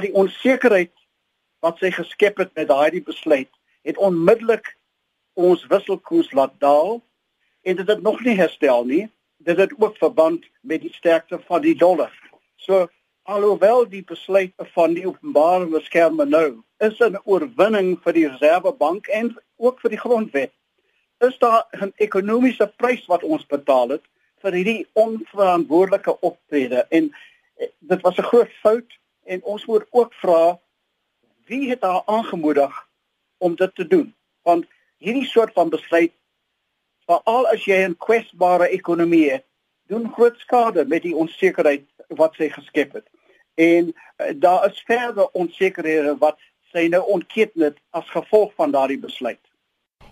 Die onsekerheid wat sy geskep het met daardie besluit het onmiddellik ons wisselkoers laat daal en dit het nog nie herstel nie. Dit het ook verband met die sterkte van die dollar. So alhoewel die besluit van die openbare beskermer nou is 'n oorwinning vir die Reservebank en ook vir die grondwet. Is daar 'n ekonomiese prys wat ons betaal het vir hierdie onverantwoordelike optrede en eh, dit was 'n groot fout en ons moet ook vra wie het haar aangemoedig om dit te doen? Want hierdie soort van besluit veral as jy 'n kwesbare ekonomie het, doen groot skade met die onsekerheid wat sy geskep het. En uh, daar is verder onsekerhede wat sy nou ontketen het as gevolg van daardie besluit.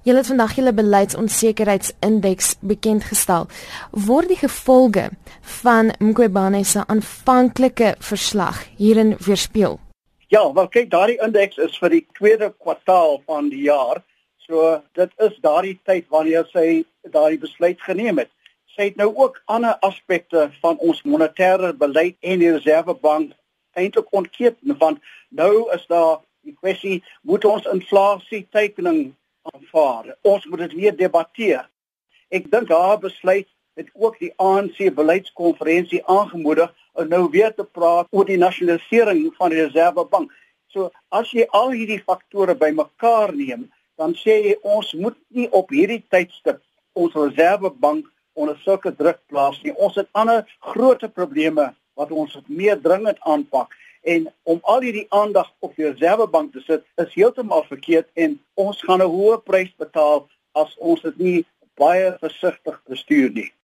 Julle het vandag julle beleidsonsekerheidsindeks bekend gestel. Word die gevolge van Mqobane se aanvanklike verslag hierin weerspieël? Ja, wel kyk, daardie indeks is vir die tweede kwartaal van die jaar. So dit is daardie tyd wanneer sy daardie besluit geneem het. Sy het nou ook ander aspekte van ons monetêre beleid en die Reservebank eintlik ontketen want nou is daar die kwessie moet ons inflasie tekening aanvaar. Ons moet dit weer debatteer. Ek dink haar besluit het ook die ANC beleidskonferensie aangemoedig om nou weer te praat oor die nasionalisering van die Reservebank. So as jy al hierdie faktore bymekaar neem, dan sê jy ons moet nie op hierdie tydstip ons Reservebank onder sulke druk plaas nie. Ons het ander groot probleme wat ons meer dringend aanpak en om al hierdie aandag op die Reservebank te sit is heeltemal verkeerd en ons gaan 'n hoë prys betaal as ons dit nie baie versigtig bestuur nie.